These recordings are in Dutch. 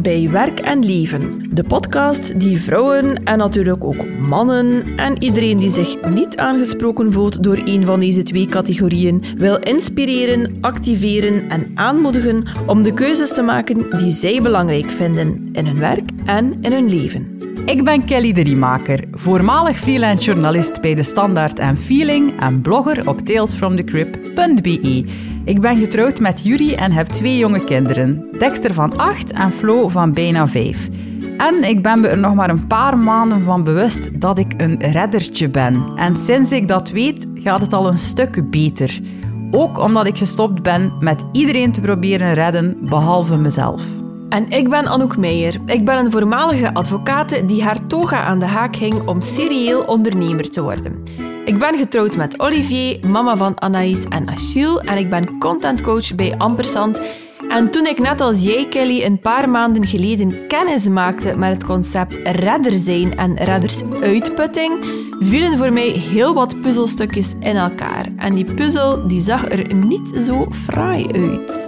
Bij Werk en Leven, de podcast die vrouwen en natuurlijk ook mannen en iedereen die zich niet aangesproken voelt door een van deze twee categorieën wil inspireren, activeren en aanmoedigen om de keuzes te maken die zij belangrijk vinden in hun werk en in hun leven. Ik ben Kelly de Riemaker, voormalig freelance journalist bij De Standaard en Feeling en blogger op talesfromthecrip.be. Ik ben getrouwd met Yuri en heb twee jonge kinderen, Dexter van 8 en Flo van bijna 5. En ik ben me er nog maar een paar maanden van bewust dat ik een reddertje ben. En sinds ik dat weet, gaat het al een stuk beter. Ook omdat ik gestopt ben met iedereen te proberen redden, behalve mezelf. En ik ben Anouk Meijer. Ik ben een voormalige advocaat die haar toga aan de haak hing om serieel ondernemer te worden. Ik ben getrouwd met Olivier, mama van Anaïs en Achille, en ik ben contentcoach bij Ampersand. En toen ik net als jij, Kelly, een paar maanden geleden kennis maakte met het concept redder zijn en reddersuitputting, vielen voor mij heel wat puzzelstukjes in elkaar. En die puzzel die zag er niet zo fraai uit.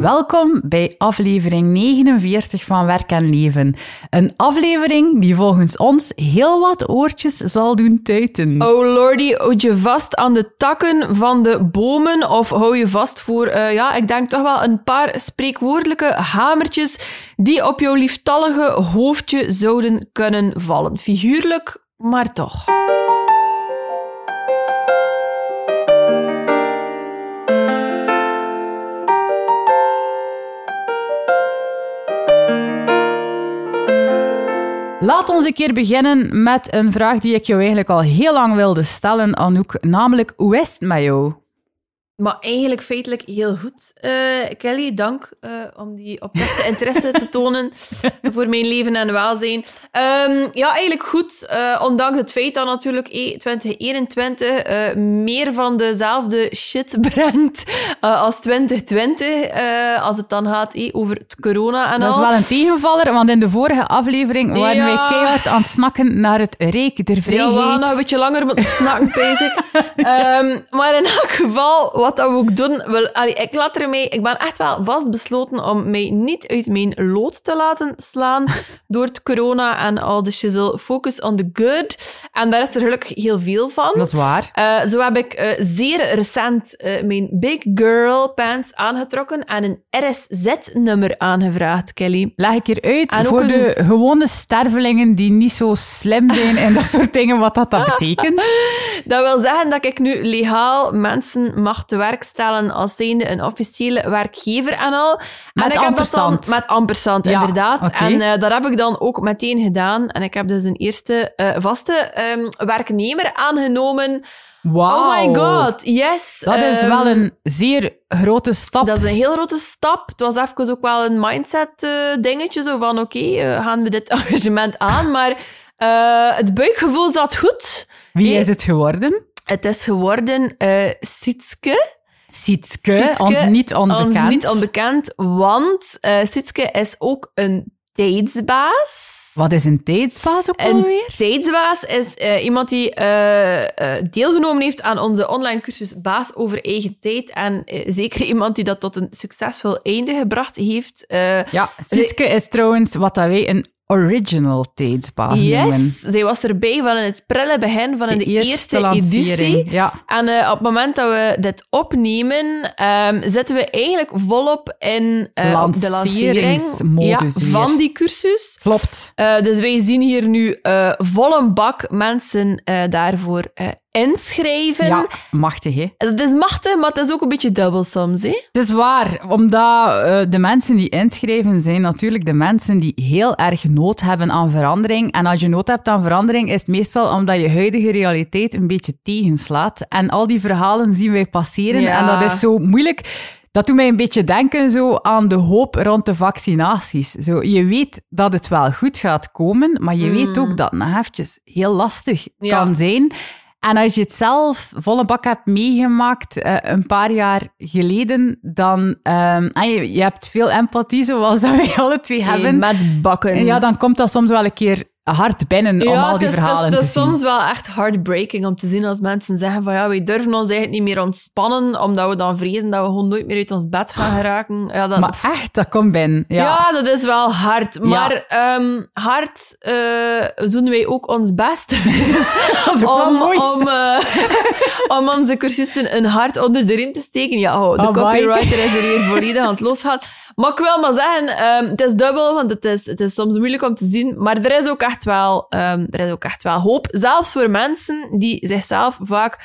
Welkom bij aflevering 49 van Werk en Leven. Een aflevering die volgens ons heel wat oortjes zal doen tuiten. Oh lordy, houd je vast aan de takken van de bomen of hou je vast voor, uh, ja, ik denk toch wel een paar spreekwoordelijke hamertjes die op jouw lieftallige hoofdje zouden kunnen vallen. Figuurlijk, maar toch. Laat ons een keer beginnen met een vraag die ik jou eigenlijk al heel lang wilde stellen, Anouk. Namelijk, hoe is het met jou? Maar eigenlijk feitelijk heel goed, uh, Kelly. Dank uh, om die oprechte interesse te tonen voor mijn leven en welzijn. Um, ja, eigenlijk goed. Uh, ondanks het feit dat natuurlijk eh, 2021 meer van dezelfde shit brengt als 2020. als het dan gaat eh, over het corona en Dat al. is wel een tegenvaller, want in de vorige aflevering waren Ja. wij keihard aan het snakken naar het rijk der Ja, vrijheid. we gaan nog een beetje langer moeten snakken, bezig. Ehm, maar in elk geval, wat dat we ook doen... Wel, allee, ik, laat ermee, ik ben echt wel vastbesloten om mij niet uit mijn lood te laten slaan door het corona en al de shizzle. Focus on the good. En daar is er gelukkig heel veel van. Dat is waar. Eh, zo heb ik eh, zeer recent eh, mijn Big Girl pants aangetrokken en een RSZ-nummer aangevraagd, Kelly. Leg ik hier uit En voor een- de gewone stervelingen die niet zo slim zijn en dat soort dingen, wat dat, dat betekent. Dat wil zeggen dat ik nu legaal mensen mag te werk stellen als zijnde een officiële werkgever en al. Met en ik heb dat ampersand. dan met ampersand, Ja, inderdaad. En eh, dat heb ik dan ook meteen gedaan. En ik heb dus een eerste eh, vaste ehm, werknemer aangenomen. Wauw. Oh my god, yes. Dat is Ehm, wel een zeer grote stap. Dat is een heel grote stap. Het was even ook wel een mindset eh, dingetje, zo van oké, gaan we dit engagement aan? Maar het buikgevoel zat goed. Wie is het geworden? Het is geworden eh Sietske. Sietske, Sietske, ons niet onbekend. Ons niet onbekend, want eh Sietske is ook een tijdsbaas. Wat is een tijdsbaas ook Een alweer? tijdsbaas is eh, iemand die eh, eh, deelgenomen heeft aan onze online cursus Baas over eigen tijd. En eh, zeker iemand die dat tot een succesvol einde gebracht heeft. Eh, Ja, Sietske is trouwens wat dat wij een original noemen. Yes, zij was erbij van in het prille begin van in de, eerste, editie. Ja. En eh, op het moment dat we dit opnemen, ehm, zitten we eigenlijk volop in eh, de lancering Lanceringsmodus ja, van die cursus. Klopt. Eh, dus wij zien hier nu eh volle bak mensen daarvoor inschrijven. Ja, machtig, hè? Dat is machtig, maar het is ook een beetje dubbel soms. Hè? Het is waar, omdat eh, de mensen die inschrijven zijn natuurlijk de mensen die heel erg nood hebben aan verandering. En als je nood hebt aan verandering, is het meestal omdat je huidige realiteit een beetje tegenslaat. En al die verhalen zien wij passeren Ja. en dat is zo moeilijk. Dat doet mij een beetje denken zo aan de hoop rond de vaccinaties. Zo, je weet dat het wel goed gaat komen, maar je weet ook dat het eventjes heel lastig. Ja. kan zijn. En als je het zelf volle bak hebt meegemaakt eh, een paar jaar geleden, dan ehm, en je, je hebt veel empathie, zoals dat wij alle twee hebben. Met bakken. En ja, dan komt dat soms wel een keer hard binnen om al die is- verhalen is, te het is zien. soms wel echt heartbreaking om te zien als mensen zeggen van ja, we durven ons eigenlijk niet meer ontspannen, omdat we dan vrezen dat we gewoon nooit meer uit ons bed gaan geraken. Ja, dat, Maar echt, dat komt binnen. Ja. ja. dat is wel hard. Maar ehm, hard eh, doen wij ook ons best om, eh, om onze cursisten een hart onder de riem te steken. Ja, oh, de Amai. copywriter is er hier volledig aan het losgaan. Maar ik wil maar zeggen, ehm, het is dubbel, want het is, het is soms moeilijk om te zien. Maar er is ook echt wel, ehm, er is ook echt wel hoop. Zelfs voor mensen die zichzelf vaak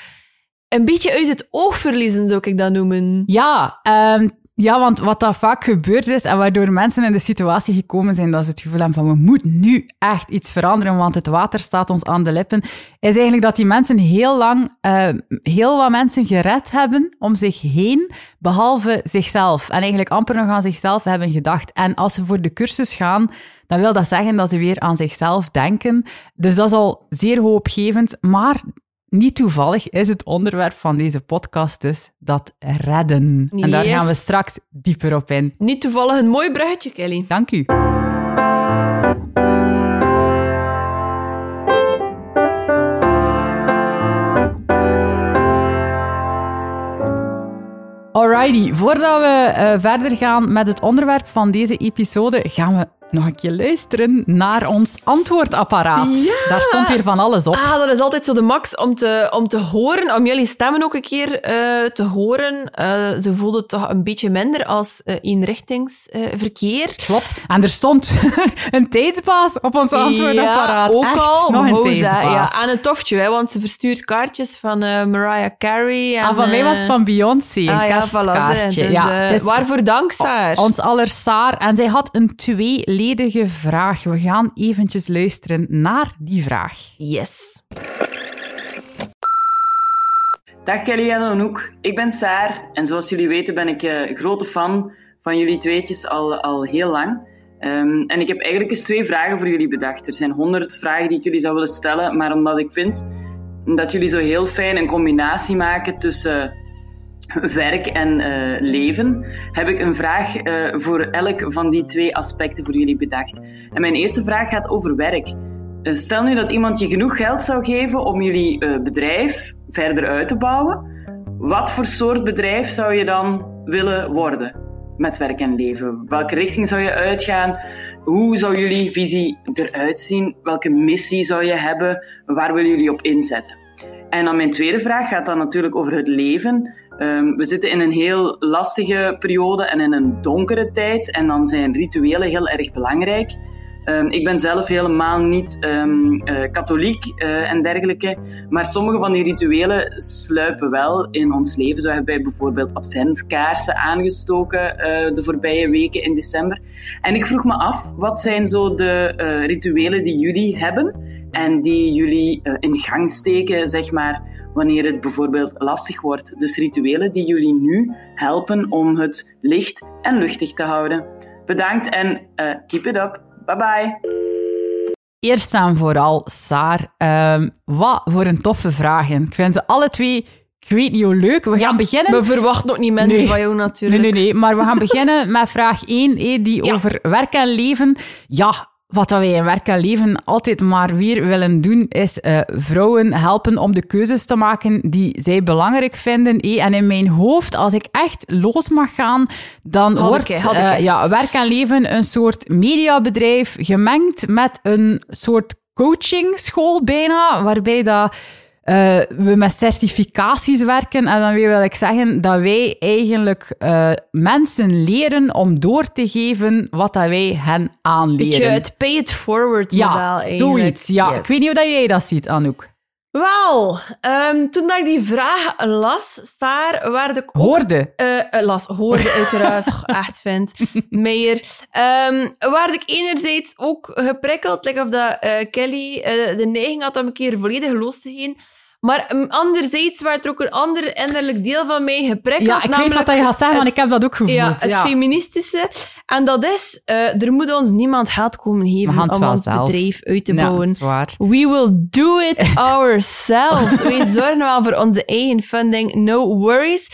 een beetje uit het oog verliezen, zou ik dat noemen. Ja, ehm, ja, want wat dat vaak gebeurd is en waardoor mensen in de situatie gekomen zijn dat ze het gevoel hebben van we moeten nu echt iets veranderen, want het water staat ons aan de lippen, is eigenlijk dat die mensen heel lang eh, heel wat mensen gered hebben om zich heen, behalve zichzelf. En eigenlijk amper nog aan zichzelf hebben gedacht. En als ze voor de cursus gaan, dan wil dat zeggen dat ze weer aan zichzelf denken. Dus dat is al zeer hoopgevend, maar niet toevallig is het onderwerp van deze podcast dus dat redden. En daar gaan we straks dieper op in. Niet toevallig een mooi bruggetje, Kelly. Dank u. Alrighty, voordat we eh, verder gaan met het onderwerp van deze episode, gaan we nog een keer luisteren naar ons antwoordapparaat. Ja. Daar stond weer van alles op. Ah, dat is altijd zo de max om te, om te horen, om jullie stemmen ook een keer eh, te horen. Eh, ze voelden het toch een beetje minder als eh eenrichtingsverkeer. Klopt. En er stond een tijdsbaas op ons antwoordapparaat. Ja, ook Echt, al. nog een tijdsbaas. Ja, en een toftje, hè, want ze verstuurt kaartjes van Mariah Carey. En, Ah, van mij was het van Beyoncé, een ah, ja, voilà, kerstkaartje. Dus, ja, waarvoor dank, Saar? ons aller Saar. En zij had een tweeledige vraag. We gaan eventjes luisteren naar die vraag. Yes. Dag Kelly en Anouk, ik ben Saar en zoals jullie weten ben ik eh, grote fan van jullie tweetjes al, al heel lang. Ehm, en ik heb eigenlijk eens twee vragen voor jullie bedacht. Er zijn honderd vragen die ik jullie zou willen stellen, maar omdat ik vind dat jullie zo heel fijn een combinatie maken tussen werk en eh, leven, heb ik een vraag eh, voor elk van die twee aspecten voor jullie bedacht. En mijn eerste vraag gaat over werk. Eh, Stel nu dat iemand je genoeg geld zou geven om jullie bedrijf verder uit te bouwen. Wat voor soort bedrijf zou je dan willen worden met werk en leven? Welke richting zou je uitgaan? Hoe zou jullie visie eruit zien? Welke missie zou je hebben? Waar willen jullie op inzetten? En dan mijn tweede vraag gaat dan natuurlijk over het leven. Ehm, we zitten in een heel lastige periode en in een donkere tijd. En dan zijn rituelen heel erg belangrijk. Ehm, ik ben zelf helemaal niet ehm, eh, katholiek eh, en dergelijke. Maar sommige van die rituelen sluipen wel in ons leven. Zo hebben wij bijvoorbeeld adventskaarsen aangestoken eh, de voorbije weken in december. En ik vroeg me af, wat zijn zo de rituelen die jullie hebben? En die jullie in gang steken, zeg maar, wanneer het bijvoorbeeld lastig wordt. Dus rituelen die jullie nu helpen om het licht en luchtig te houden. Bedankt en eh, keep it up. Bye bye. Eerst en vooral, Saar, ehm, wat voor een toffe vragen. Ik vind ze alle twee, ik weet niet hoe leuk. We gaan beginnen... We verwachten ook niet minder Nee. van jou natuurlijk. Nee, nee, nee. Maar we gaan beginnen met vraag 1, hé, die Ja. over werk en leven. Ja, wat dat wij in werk en leven altijd maar weer willen doen, is eh, vrouwen helpen om de keuzes te maken die zij belangrijk vinden. hé. En in mijn hoofd, als ik echt los mag gaan, dan Had wordt ik. eh, ja, werk en leven een soort mediabedrijf gemengd met een soort coachingschool bijna, waarbij dat eh, we met certificaties werken. En dan wil ik zeggen dat wij eigenlijk eh, mensen leren om door te geven wat dat wij hen aanleren. Beetje het pay-it-forward model ja, eigenlijk. zoiets. Ja. Yes. Ik weet niet hoe dat jij dat ziet, Anouk. Wel, ehm, toen dat ik die vraag las, Staar, werd ik. Hoorde. eh, las, hoorde uiteraard, echt vind, Meijer. Ehm werd ik enerzijds ook geprikkeld, like of dat eh, Kelly eh, de neiging had om een keer volledig los te gaan. Maar um, anderzijds werd er ook een ander innerlijk deel van mij geprikkeld. Ja, ik weet wat je gaat zeggen, want ik heb dat ook gevoeld. Ja, het feministische. En dat is, uh, er moet ons niemand geld komen geven om ons zelf. bedrijf uit te bouwen. Ja. We will do it ourselves. Wij zorgen wel voor onze eigen funding, no worries.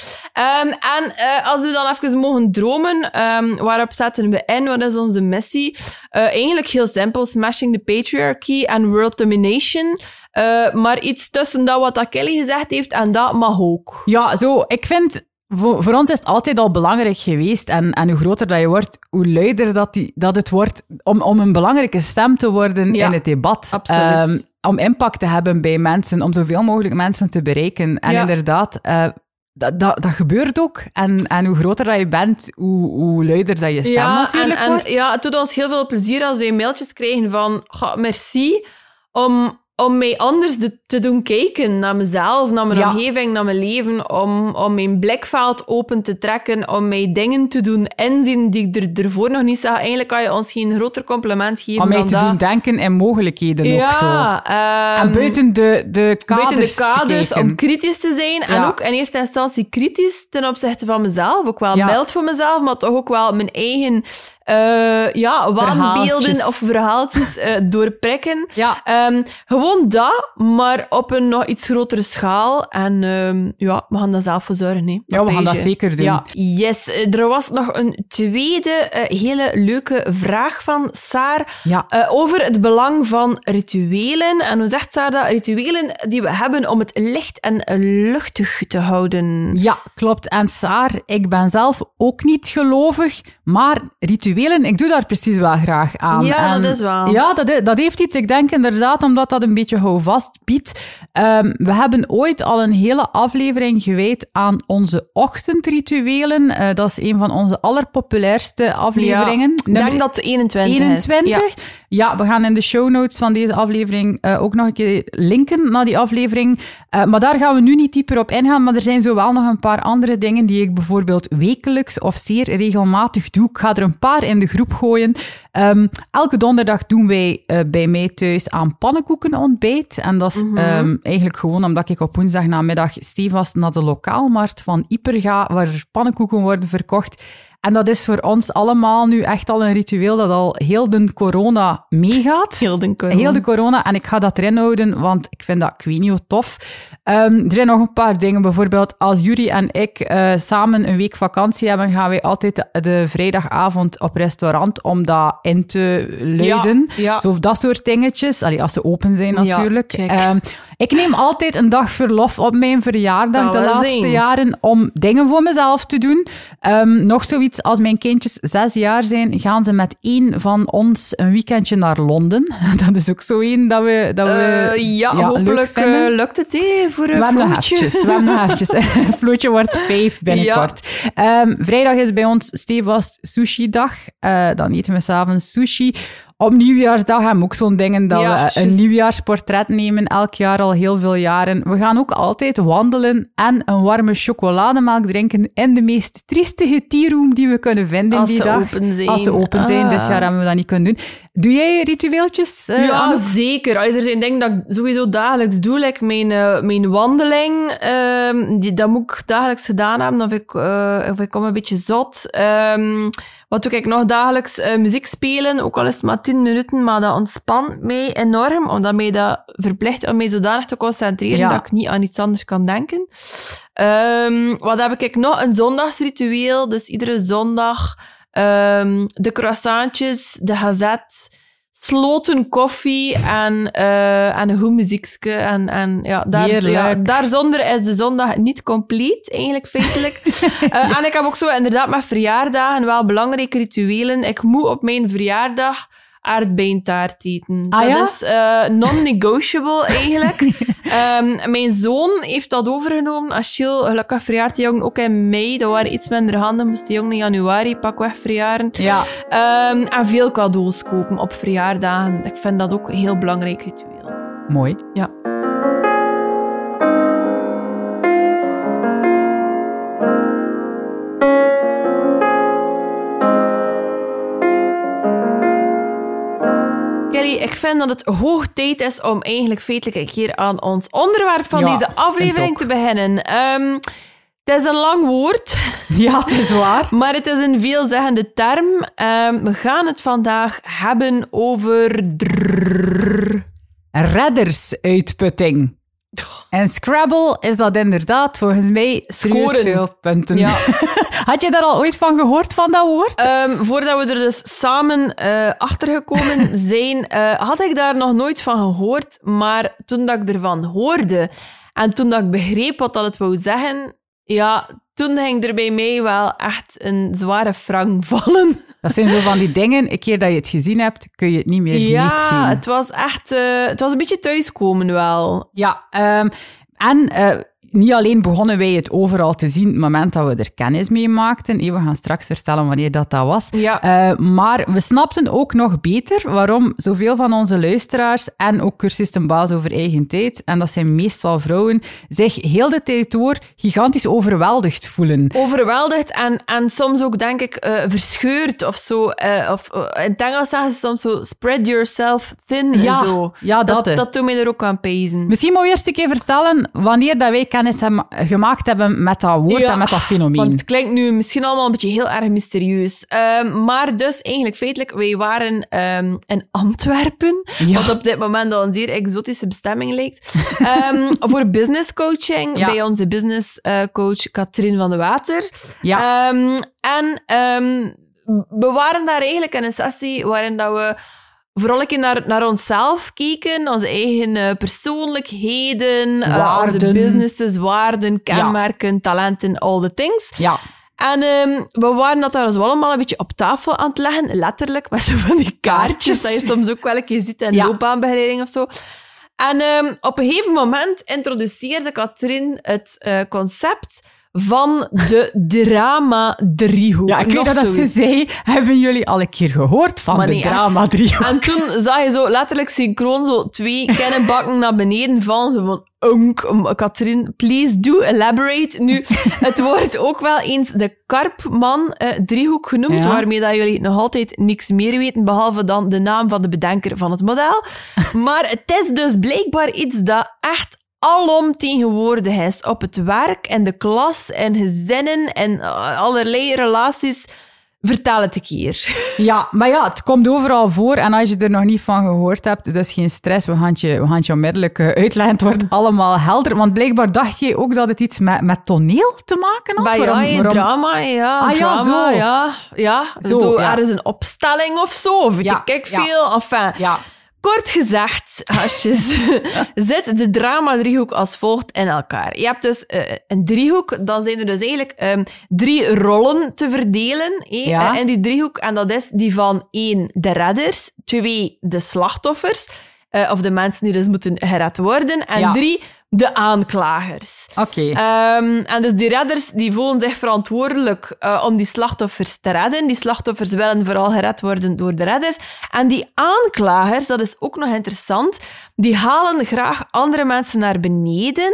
Um, en uh, als we dan even mogen dromen, um, waarop zetten we in? Wat is onze missie? Uh, eigenlijk heel simpel, smashing the patriarchy and world domination. Uh, maar iets tussen dat wat Kelly gezegd heeft en dat mag ook. Ja, zo. Ik vind voor, voor, ons is het altijd al belangrijk geweest. En, en hoe groter dat je wordt, hoe luider dat, die, dat het wordt. Om, om een belangrijke stem te worden in het debat. Absoluut. Um, om impact te hebben bij mensen, om zoveel mogelijk mensen te bereiken. En inderdaad, uh, dat, dat, dat gebeurt ook. En, en hoe groter dat je bent, hoe, hoe luider dat je stem ja, natuurlijk en, en, Ja, het doet ons heel veel plezier als we mailtjes krijgen van merci om om mij anders te doen kijken naar mezelf, naar mijn omgeving, naar mijn leven, om, om mijn blikveld open te trekken, om mij dingen te doen inzien die ik er, ervoor nog niet zag. Eigenlijk kan je ons geen groter compliment geven Om mij te dat. doen denken in mogelijkheden ja, ook zo. Um, en buiten de, de kaders Buiten de kaders, om kritisch te zijn. En ook in eerste instantie kritisch ten opzichte van mezelf. Ook wel mild voor mezelf, maar toch ook wel mijn eigen uh, ja, waanbeelden of verhaaltjes uh, doorprikken. Ja. Um, gewoon dat, maar op een nog iets grotere schaal. En um, ja, we gaan daar zelf voor zorgen. Hè, ja, we gaan dat zeker doen. Ja. Yes, eh, er was nog een tweede uh, hele leuke vraag van Saar ja. over het belang van rituelen. En hoe zegt Saar dat? Rituelen die we hebben om het licht en luchtig te houden. Ja, klopt. En Saar, ik ben zelf ook niet gelovig, maar rituelen ik doe daar precies wel graag aan. Ja, dat is wel. Ja, dat, dat heeft iets. Ik denk inderdaad omdat dat een beetje houvast biedt. Um, we hebben ooit al een hele aflevering gewijd aan onze ochtendrituelen. Uh, dat is een van onze allerpopulairste afleveringen. Ja, ik denk dat het 21, 21 is. Ja. ja. we gaan in de show notes van deze aflevering uh, ook nog een keer linken naar die aflevering. Uh, maar daar gaan we nu niet dieper op ingaan. Maar er zijn zowel nog een paar andere dingen die ik bijvoorbeeld wekelijks of zeer regelmatig doe. Ik ga er een paar in de groep gooien. Um, elke donderdag doen wij uh, bij mij thuis aan pannenkoekenontbijt. En dat is mm -hmm. um, eigenlijk gewoon omdat ik op woensdagnamiddag stevast naar de lokaalmarkt van Ieper ga, waar pannenkoeken worden verkocht. En dat is voor ons allemaal nu echt al een ritueel dat al heel de corona meegaat. Heel de corona. Heel de corona. En ik ga dat erin houden, want ik vind dat, hoe tof. Um, er zijn nog een paar dingen. Bijvoorbeeld, als Jury en ik uh, samen een week vakantie hebben, gaan wij altijd de, de, vrijdagavond op restaurant om dat in te luiden. Ja, ja. Zo dat soort dingetjes. Allee, als ze open zijn natuurlijk. Ja, um, ik neem altijd een dag verlof op mijn verjaardag de laatste zien. jaren om dingen voor mezelf te doen. Um, nog zoiets, als mijn kindjes zes jaar zijn, gaan ze met één van ons een weekendje naar Londen. Dat is ook zo één dat we, dat we uh, ja, hopelijk uh, lukt het hé, voor een Flootje. we hebben nog eventjes. Flootje wordt vijf binnenkort. Um, vrijdag is bij ons stevast sushi-dag. Uh, dan eten we s'avonds sushi. Op nieuwjaarsdag hebben we ook zo'n dingen dat Ja, we een nieuwjaarsportret nemen, elk jaar al heel veel jaren. We gaan ook altijd wandelen en een warme chocolademelk drinken in de meest triestige tearoom die we kunnen vinden Als die ze dag. open zijn. Als ze open zijn. Ah. Dit jaar hebben we dat niet kunnen doen. Doe jij ritueeltjes? eh, Ja, Anouk? zeker. Er zijn dingen dat ik sowieso dagelijks doe. Like mijn, eh, mijn wandeling, ehm, die, dat moet ik dagelijks gedaan hebben. Of ik, eh, of ik kom een beetje zot. Ehm, wat doe ik nog dagelijks? Muziek spelen, ook al is het maar 10 minuten. Maar dat ontspant mij enorm, omdat mij dat verplicht om mij zodanig te concentreren Ja. dat ik niet aan iets anders kan denken. Ehm, wat heb ik nog? Een zondagsritueel. Dus iedere zondag ehm, de croissantjes, de gazet, sloten koffie en, eh, en een goed muziekje. En, en ja, daar, daarzonder is de zondag niet compleet, eigenlijk feitelijk. Eh, en ik heb ook zo inderdaad met verjaardagen wel belangrijke rituelen. Ik moet op mijn verjaardag aardbeientaart eten. Ah, dat ja? is eh, non-negotiable eigenlijk. Ehm, mijn zoon heeft dat overgenomen. Achille, gelukkig verjaart die jongen ook in mei. Dat waren iets minder handen. Moest die jongen in januari pakweg verjaren. Ja. Ehm, en veel cadeaus kopen op verjaardagen. Ik vind dat ook een heel belangrijk ritueel. Mooi. Ja. Ik vind dat het hoog tijd is om eigenlijk feitelijk een keer aan ons onderwerp van Ja, deze aflevering te beginnen. Ehm, het is een lang woord, Ja, het is waar. maar het is een veelzeggende term. Ehm, we gaan het vandaag hebben over... drrrr. Reddersuitputting. En Scrabble is dat inderdaad volgens mij Scoren. veel punten. Ja. Had je daar al ooit van gehoord, van dat woord? Ehm, voordat we er dus samen eh achtergekomen zijn, eh, had ik daar nog nooit van gehoord. Maar toen dat ik ervan hoorde en toen dat ik begreep wat dat het wou zeggen, ja, toen ging er bij mij wel echt een zware frank vallen. Dat zijn zo van die dingen, een keer dat je het gezien hebt, kun je het niet meer niet zien. Ja, het was echt... eh, het was een beetje thuiskomen wel. Ja, ehm, en eh, niet alleen begonnen wij het overal te zien, het moment dat we er kennis mee maakten. We gaan straks vertellen wanneer dat, dat was. Ja. Eh, maar we snapten ook nog beter waarom zoveel van onze luisteraars en ook cursisten baas over eigen tijd, en dat zijn meestal vrouwen, zich heel de tijd door gigantisch overweldigd voelen. Overweldigd en, en soms ook, denk ik, eh, verscheurd of zo. eh, of, in het Engels zeggen ze soms zo, spread yourself thin en Ja, zo. ja, dat, hè. dat doet mij er ook aan pezen. Misschien moet je eerst een keer vertellen wanneer dat wij kennis hebben, gemaakt hebben met dat woord Ja, en met dat fenomeen. Want het klinkt nu misschien allemaal een beetje heel erg mysterieus. Ehm, maar dus eigenlijk feitelijk, wij waren ehm, in Antwerpen, Ja. wat op dit moment al een zeer exotische bestemming lijkt, Ehm, voor business coaching Ja. bij onze business eh, coach Katrien van de Water. Ja. En we waren daar eigenlijk in een sessie waarin dat we vooral een keer naar, naar onszelf keken, onze eigen eh, persoonlijkheden, eh, onze Waarden. businesses, waarden, kenmerken, talenten, all the things. ja. En ehm, we waren dat daar zo allemaal een beetje op tafel aan het leggen, letterlijk, met zo van die kaartjes, Kaartjes. dat je soms ook wel een keer ziet in Ja. loopbaanbegeleiding of zo. En ehm, op een gegeven moment introduceerde Katrien het eh, concept van de drama-driehoek. Ja, ik weet dat, dat ze zei, hebben jullie al een keer gehoord van Maar de nee, drama driehoek? En toen zag je zo letterlijk synchroon zo twee kennenbakken naar beneden vallen. Zo van, unk, Katrien, please do elaborate. Nu, het wordt ook wel eens de Karpman-driehoek genoemd, Ja. waarmee dat jullie nog altijd niks meer weten, behalve dan de naam van de bedenker van het model. Maar het is dus blijkbaar iets dat echt alom tegenwoordig is. Op het werk, in de klas, in gezinnen en eh, allerlei relaties. Vertel het een keer. Ja, maar ja, het komt overal voor. En als je er nog niet van gehoord hebt, dus geen stress. We gaan je, we gaan je onmiddellijk eh, uitleggen. Het wordt allemaal helder. Want blijkbaar dacht je ook dat het iets met, met toneel te maken had. Bij Waarom- waarom- drama, ja. Ah, ja, zo. ja. Ja, Zo, zo, ja. er is een opstelling of zo. Of weet Ja, ik ja. veel. Enfin, Ja. Kort gezegd, hasjes, zit de drama-driehoek als volgt in elkaar. Je hebt dus eh, een driehoek, dan zijn er dus eigenlijk ehm, drie rollen te verdelen eh, Ja. in die driehoek. En dat is die van één, de redders, twee, de slachtoffers, eh, of de mensen die dus moeten gered worden, en Ja. drie, de aanklagers. Oké. Ehm, en dus die redders die voelen zich verantwoordelijk eh, om die slachtoffers te redden. Die slachtoffers willen vooral gered worden door de redders. En die aanklagers, dat is ook nog interessant, die halen graag andere mensen naar beneden.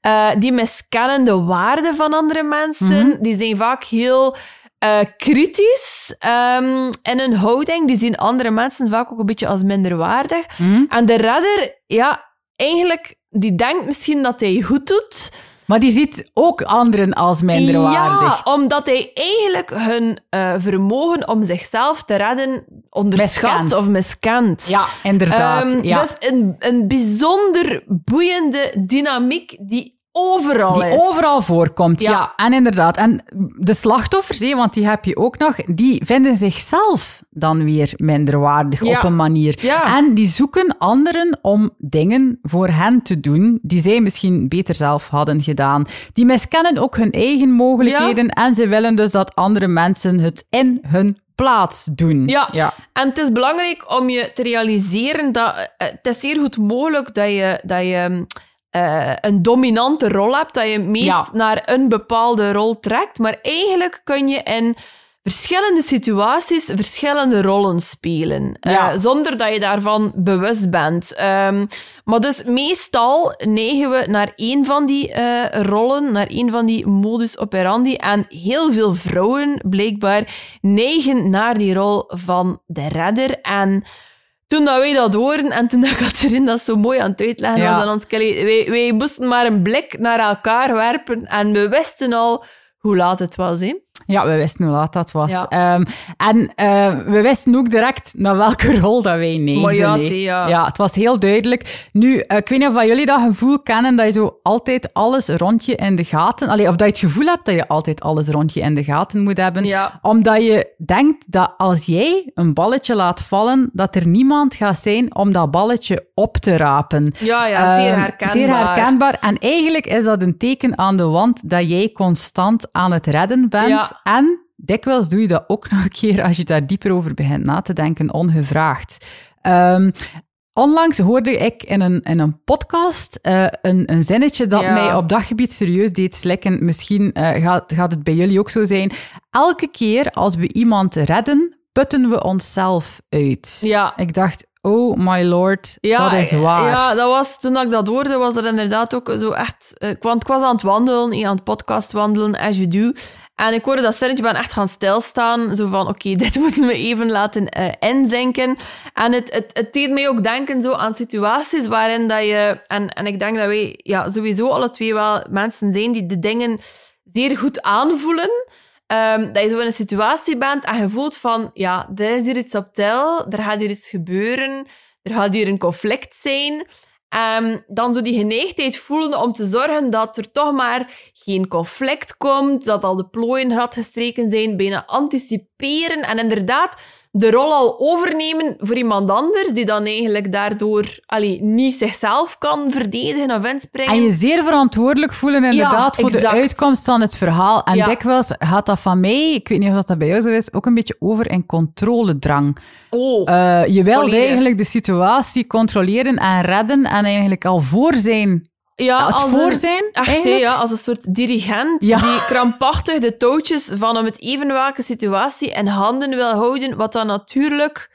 Eh, die miskennen de waarde van andere mensen. Die zijn vaak heel eh, kritisch ehm, in hun houding. Die zien andere mensen vaak ook een beetje als minderwaardig. En de redder, ja, eigenlijk, die denkt misschien dat hij goed doet. Maar die ziet ook anderen als minderwaardig. Ja, omdat hij eigenlijk hun eh, vermogen om zichzelf te redden onderschat of miskent. Ja, inderdaad. Ehm, ja. Dus een, een bijzonder boeiende dynamiek die overal Die is. overal voorkomt, ja. Ja. En inderdaad. En de slachtoffers, hé, want die heb je ook nog, die vinden zichzelf dan weer minderwaardig Ja. op een manier. Ja. En die zoeken anderen om dingen voor hen te doen die zij misschien beter zelf hadden gedaan. Die miskennen ook hun eigen mogelijkheden en ze willen dus dat andere mensen het in hun plaats doen. Ja. ja. En het is belangrijk om je te realiseren dat eh, het is zeer goed mogelijk dat je, dat je eh, een dominante rol hebt, dat je meest Ja. naar een bepaalde rol trekt. Maar eigenlijk kun je in verschillende situaties verschillende rollen spelen, eh, zonder dat je daarvan bewust bent. Ehm, maar dus meestal neigen we naar één van die eh, rollen, naar één van die modus operandi. En heel veel vrouwen, blijkbaar, neigen naar die rol van de redder. En toen dat wij dat hoorden en toen dat Catherine dat zo mooi aan het uitleggen was aan ons, Kelly, wij, wij moesten maar een blik naar elkaar werpen en we wisten al hoe laat het was. Hè? Ja, we wisten hoe laat dat was. Ja. Ehm, en eh, we wisten ook direct naar welke rol dat wij nemen. Maar ja. Thea, ja. het was heel duidelijk. Nu, eh, ik weet niet of van jullie dat gevoel kennen, dat je zo altijd alles rondje in de gaten... Allee, of dat je het gevoel hebt dat je altijd alles rondje in de gaten moet hebben. Ja. Omdat je denkt dat als jij een balletje laat vallen, dat er niemand gaat zijn om dat balletje op te rapen. Ja, ja, zeer Ehm, herkenbaar. Zeer herkenbaar. En eigenlijk is dat een teken aan de wand dat jij constant aan het redden bent. Ja. En dikwijls doe je dat ook nog een keer als je daar dieper over begint na te denken, ongevraagd. Ehm, onlangs hoorde ik in een, in een podcast eh, een, een zinnetje dat Ja. mij op dat gebied serieus deed slikken. Misschien eh, gaat, gaat het bij jullie ook zo zijn. Elke keer als we iemand redden, putten we onszelf uit. Ja. Ik dacht, oh my lord, dat is waar. Ja, dat was, toen ik dat hoorde, was dat inderdaad ook zo echt... eh, Want ik was aan het wandelen, aan het podcast wandelen, as you do. En ik hoorde dat sterretje, ben echt gaan stilstaan. Zo van, oké, dit moeten we even laten eh, inzinken. En het, het, het deed mij ook denken zo aan situaties waarin dat je... En, en ik denk dat wij ja, sowieso alle twee wel mensen zijn die de dingen zeer goed aanvoelen. Ehm, dat je zo in een situatie bent en je voelt van, ja, er is hier iets op tel, er gaat hier iets gebeuren, er gaat hier een conflict zijn. Ehm, dan zo die geneigdheid voelen om te zorgen dat er toch maar geen conflict komt, dat al de plooien glad gestreken zijn, bijna anticiperen en inderdaad de rol al overnemen voor iemand anders, die dan eigenlijk daardoor allee, niet zichzelf kan verdedigen of inspringen. En je zeer verantwoordelijk voelen inderdaad voor de uitkomst van het verhaal. En Ja. dikwijls gaat dat van mij, ik weet niet of dat bij jou zo is, ook een beetje over in controledrang. Oh, Eh, je wilt eigenlijk de situatie controleren en redden en eigenlijk al voor zijn. Ja, het als voor een- zijn, Echt, ja, als een soort dirigent Ja. die krampachtig de touwtjes van om het even welke situatie in handen wil houden, wat dan natuurlijk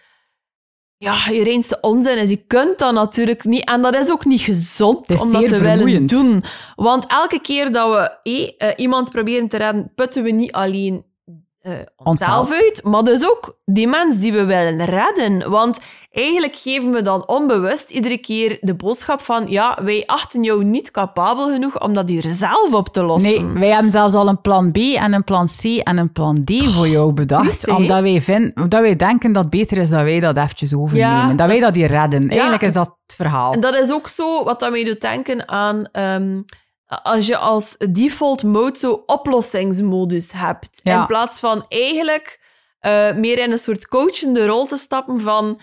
ja, je reinste onzin is. Je kunt dat natuurlijk niet. En dat is ook niet gezond om dat te willen doen. Want elke keer dat we eh, iemand proberen te redden, putten we niet alleen eh onszelf uit, maar dus ook die mens die we willen redden. Want eigenlijk geven we dan onbewust iedere keer de boodschap van ja, wij achten jou niet capabel genoeg om dat hier zelf op te lossen. Nee, wij hebben zelfs al een plan B en een plan C en een plan D voor jou bedacht. Omdat, wij vinden, omdat wij denken dat het beter is dat wij dat eventjes overnemen. Ja, dat wij dat hier redden. Eigenlijk is dat het verhaal. En dat is ook zo wat dat mij doet denken aan ehm, als je als default mode zo oplossingsmodus hebt. Ja. In plaats van eigenlijk eh, meer in een soort coachende rol te stappen van...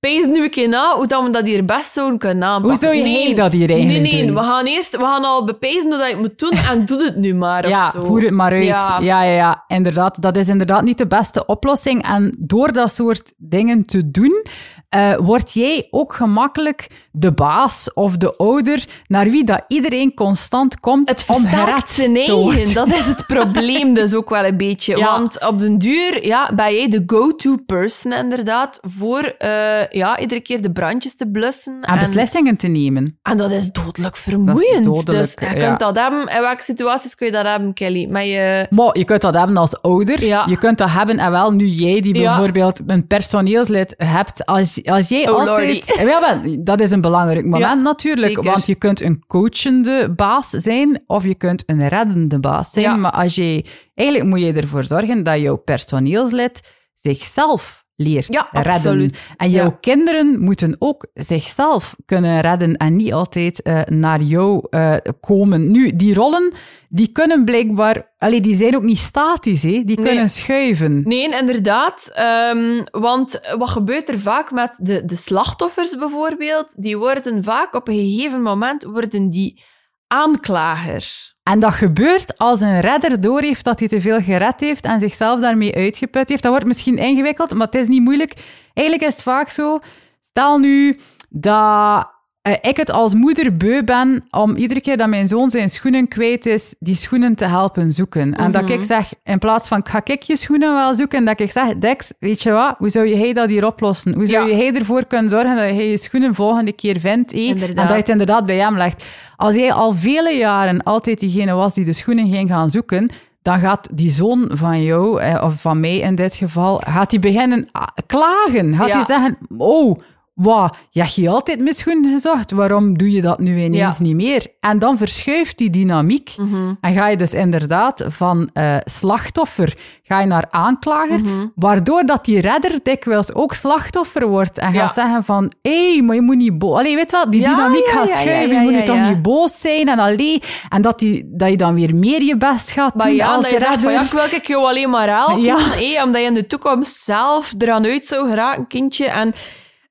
Pees nu een keer na hoe dat we dat hier best zouden kunnen aanpakken. Hoe zou jij dat hier eigenlijk Nee, nee, doen? we gaan eerst we gaan al bepezen hoe dat je het moet doen en doe het nu maar of Ja, zo. voer het maar uit. Ja. Ja. Ja, ja, inderdaad. Dat is inderdaad niet de beste oplossing. En door dat soort dingen te doen, eh, word jij ook gemakkelijk de baas of de ouder naar wie dat iedereen constant komt Het om gered te worden. eigen. Dat is het probleem dus ook wel een beetje. Ja. Want op den duur ja, ben jij de go-to person inderdaad voor eh, ja, iedere keer de brandjes te blussen. En beslissingen te nemen. en dat is dodelijk vermoeiend. dodelijk, dus je ja. kunt dat hebben. In welke situaties kun je dat hebben, Kelly? Met je... Maar je kunt dat hebben als ouder. Ja. Je kunt dat hebben, en wel nu jij die bijvoorbeeld een personeelslid hebt. Als, als jij Oh, altijd... Ja, wel, dat is een belangrijk moment Ja, natuurlijk. zeker. Want je kunt een coachende baas zijn of je kunt een reddende baas zijn. Ja. Maar als jij, eigenlijk moet je ervoor zorgen dat jouw personeelslid zichzelf leert Ja, redden. absoluut. En jouw Ja. kinderen moeten ook zichzelf kunnen redden en niet altijd eh, naar jou eh, komen. Nu, die rollen, die kunnen blijkbaar... Allee, die zijn ook niet statisch, hè? Die kunnen schuiven. Nee, inderdaad. Ehm, want wat gebeurt er vaak met de, de slachtoffers bijvoorbeeld? Die worden vaak op een gegeven moment worden die aanklager. En dat gebeurt als een redder doorheeft dat hij te veel gered heeft en zichzelf daarmee uitgeput heeft. Dat wordt misschien ingewikkeld, maar het is niet moeilijk. Eigenlijk is het vaak zo, stel nu dat eh, ik het als moeder beu ben om iedere keer dat mijn zoon zijn schoenen kwijt is, die schoenen te helpen zoeken. En dat ik zeg, in plaats van ga ik je schoenen wel zoeken, dat ik zeg, Dex, weet je wat, hoe zou jij dat hier oplossen? Hoe zou Ja. jij ervoor kunnen zorgen dat jij je schoenen volgende keer vindt? eh? En dat je Inderdaad. het inderdaad bij hem legt. Als jij al vele jaren altijd diegene was die de schoenen ging gaan zoeken, dan gaat die zoon van jou, eh, of van mij in dit geval, gaat hij beginnen ah, klagen. Gaat Ja. hij zeggen, oh, Wat, je hebt je altijd misgoed gezocht, waarom doe je dat nu ineens Ja. niet meer? En dan verschuift die dynamiek Mhm. en ga je dus inderdaad van eh, slachtoffer ga je naar aanklager, Mhm. waardoor dat die redder dikwijls ook slachtoffer wordt en Ja. gaat zeggen van, hé, hey, maar je moet niet boos... Allee, weet je wel, die Ja, dynamiek gaat schuiven, je moet nu toch niet boos zijn en allee, en dat, die, dat je dan weer meer je best gaat Maar doen ja, als dat je zegt van ja, wil ik jou alleen maar helpen. Ja. hé, omdat je in de toekomst zelf eraan uit zou geraken, kindje. En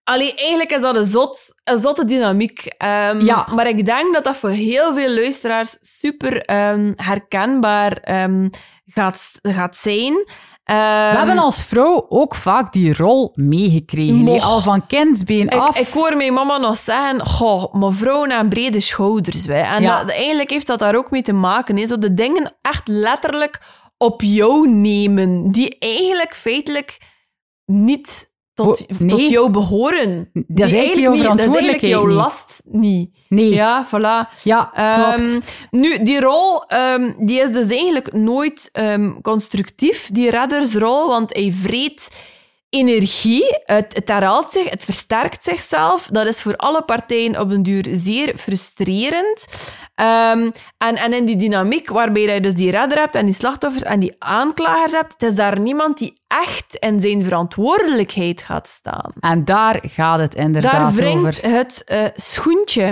allee, eigenlijk is dat een, zot, een zotte dynamiek. Ehm, Ja. Maar ik denk dat dat voor heel veel luisteraars super ehm, herkenbaar ehm, gaat, gaat zijn. We hebben als vrouw ook vaak die rol meegekregen, Moch. al van kindsbeen Ik, af. ik hoor mijn mama nog zeggen, goh, maar vrouwen aan brede schouders. Hè. En Ja. dat, eigenlijk heeft dat daar ook mee te maken. Hè. Zo de dingen echt letterlijk op jou nemen, die eigenlijk feitelijk niet tot, Voor- nee. tot jou behoren. Eigenlijk jouw Dat is eigenlijk verantwoordelijkheid jouw last niet. Nee, ja, Ja, voilà. Ehm, klopt. nu, die rol ehm, die is dus eigenlijk nooit ehm, constructief, die reddersrol, want hij vreet energie, het, het herhaalt zich, het versterkt zichzelf. Dat is voor alle partijen op den duur zeer frustrerend. Ehm, en, en in die dynamiek waarbij je dus die redder hebt en die slachtoffers en die aanklagers hebt, het is daar niemand die echt in zijn verantwoordelijkheid gaat staan. En daar gaat het inderdaad Daar over. wringt het eh, schoentje.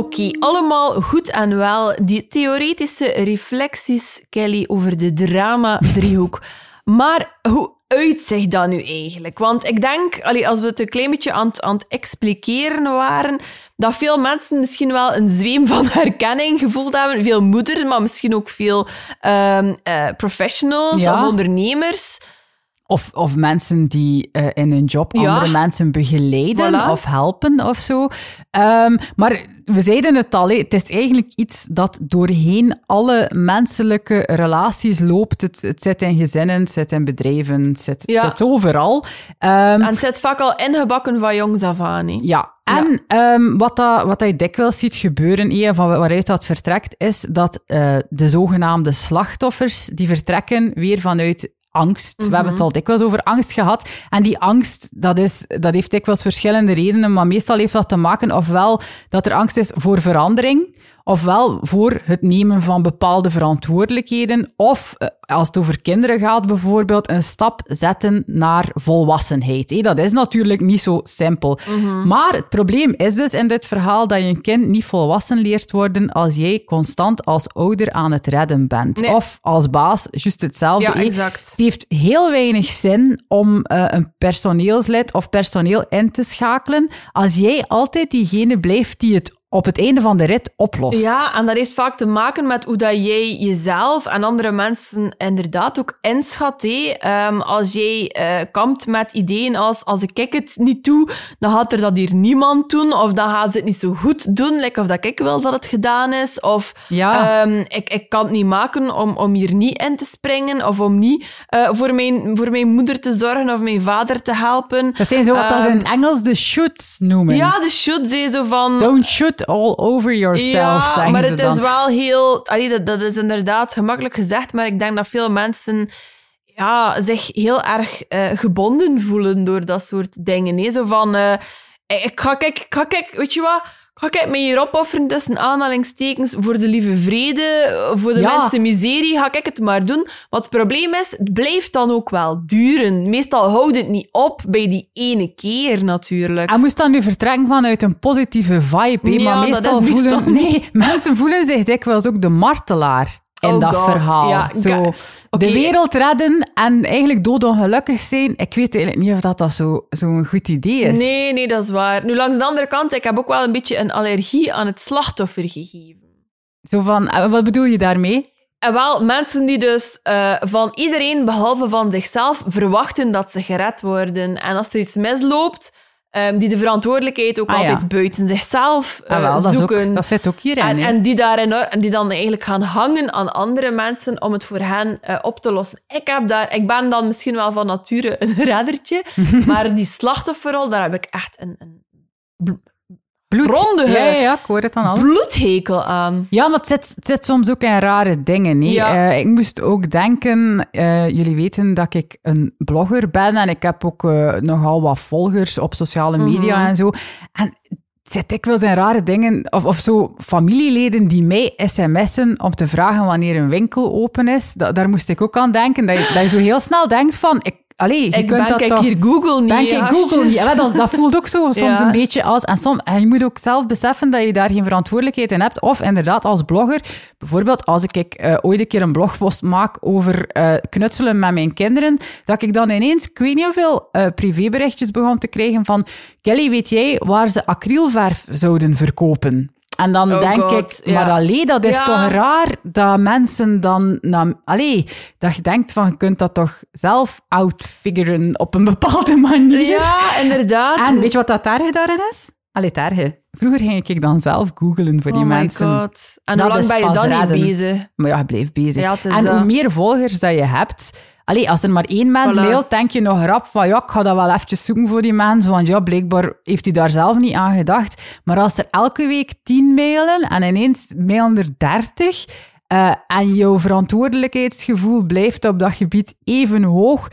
Oké, allemaal goed en wel. Die theoretische reflecties, Kelly, over de drama-driehoek. Maar hoe uitzicht dat nu eigenlijk? Want ik denk, als we het een klein beetje aan, het- aan het expliceren waren, dat veel mensen misschien wel een zweem van herkenning gevoeld hebben. Veel moeders, maar misschien ook veel ehm, eh, professionals Ja. of ondernemers. Of, of mensen die eh, in hun job Ja. andere mensen begeleiden Voilà. of helpen of zo. Ehm, maar we zeiden het al, het is eigenlijk iets dat doorheen alle menselijke relaties loopt. Het, het zit in gezinnen, het zit in bedrijven, het zit, het Ja. zit overal. Ehm, En het zit vaak al ingebakken van jongs af aan. Ja, en ehm, wat, dat, wat dat je dikwijls ziet gebeuren, eh, van waaruit dat vertrekt, is dat eh, de zogenaamde slachtoffers, die vertrekken weer vanuit angst. We hebben het al dikwijls over angst gehad. En die angst, dat, is, dat heeft dikwijls verschillende redenen, maar meestal heeft dat te maken ofwel dat er angst is voor verandering, ofwel voor het nemen van bepaalde verantwoordelijkheden, of eh, als het over kinderen gaat bijvoorbeeld, een stap zetten naar volwassenheid. Dat is natuurlijk niet zo simpel. Maar het probleem is dus in dit verhaal dat je een kind niet volwassen leert worden als jij constant als ouder aan het redden bent. Nee. Of als baas, juist hetzelfde. Ja, exact. Het heeft heel weinig zin om eh, een personeelslid of personeel in te schakelen als jij altijd diegene blijft die het op het einde van de rit oplost. Ja, en dat heeft vaak te maken met hoe dat jij jezelf en andere mensen inderdaad ook inschat. Ehm, als jij eh kampt met ideeën als als ik het niet doe, dan gaat er dat hier niemand doen. Of dan gaan ze het niet zo goed doen, like of dat ik wil dat het gedaan is. Of Ja. ehm, ik, ik kan het niet maken om, om hier niet in te springen. Of om niet eh, voor, mijn, voor mijn moeder te zorgen of mijn vader te helpen. Dat zijn zo wat dat ze in het Ehm, Engels de shoulds noemen. Ja, de ze zo van... Don't shoot all over yourself, Ja, zeggen maar het dan. is wel heel... Allee, dat, dat is inderdaad gemakkelijk gezegd, maar ik denk dat veel mensen ja, zich heel erg eh, gebonden voelen door dat soort dingen. hè. Zo van, eh, ik, ga, kijk, ik ga, kijk, weet je wat... Ga ik mij hier opofferen tussen aanhalingstekens voor de lieve vrede, voor de Ja. miserie, ga ik het maar doen. Wat het probleem is, het blijft dan ook wel duren. Meestal houdt het niet op bij die ene keer natuurlijk. En moest dan nu vertrekken vanuit een positieve vibe? Ja, maar dat meestal is meestal voelen... Nee, mensen voelen zich dikwijls ook de martelaar in Oh dat God, verhaal. ja, zo. De wereld redden en eigenlijk doodongelukkig zijn. Ik weet eigenlijk niet of dat, dat zo'n zo goed idee is. Nee, nee, dat is waar. Nu, langs de andere kant, ik heb ook wel een beetje een allergie aan het slachtoffer gegeven. Zo van, eh, wat bedoel je daarmee? En wel, mensen die dus eh, van iedereen, behalve van zichzelf, verwachten dat ze gered worden. En als er iets misloopt, ehm, die de verantwoordelijkheid ook Ah, ja. altijd buiten zichzelf eh, Ah, wel, dat, is zoeken. ook, dat zit ook hierin. En, en, die daarin, en die dan eigenlijk gaan hangen aan andere mensen om het voor hen eh, op te lossen. Ik, heb daar, ik ben dan misschien wel van nature een reddertje, maar die slachtofferrol, daar heb ik echt een, een Bloed. grondige Ja, ja, ik hoor het dan al. bloedhekel aan. Ja, maar het zit, het zit soms ook in rare dingen. Nee? Ja. Eh, ik moest ook denken, eh, jullie weten dat ik een blogger ben en ik heb ook eh, nogal wat volgers op sociale media Mhm. en zo. En zit dikwijls in rare dingen, of, of zo familieleden die mij sms'en om te vragen wanneer een winkel open is. Da- daar moest ik ook aan denken, dat je, dat je zo heel snel denkt van, ik, allee, je Ik kunt ben dat kijk toch... hier Google niet. Denk ik. Google niet. Ja, dat, dat voelt ook zo soms Ja. een beetje als... En, som, en je moet ook zelf beseffen dat je daar geen verantwoordelijkheid in hebt. Of inderdaad als blogger, bijvoorbeeld als ik eh, ooit een keer een blogpost maak over eh, knutselen met mijn kinderen, dat ik dan ineens, ik weet niet hoeveel eh, privéberichtjes begon te krijgen van Kelly, weet jij waar ze acrylverf zouden verkopen? En dan Oh denk God, ik, ja. maar allee, dat is Ja. toch raar dat mensen dan... allee, dat je denkt van, je kunt dat toch zelf outfiguren op een bepaalde manier. Ja, inderdaad. En weet je wat dat erge daarin is? Allee, het erge. Vroeger ging ik dan zelf googlen voor die oh my mensen. god. En Dat hoe lang ben je dan redden. niet bezig? Maar ja, je blijft bezig. Ja, en dat. hoe meer volgers dat je hebt... Allee, als er maar één mens Voilà. mailt, denk je nog rap van ja, ik ga dat wel eventjes zoeken voor die mensen, want ja, blijkbaar heeft hij daar zelf niet aan gedacht. Maar als er elke week tien mailen en ineens mailen er dertig eh, en jouw verantwoordelijkheidsgevoel blijft op dat gebied even hoog,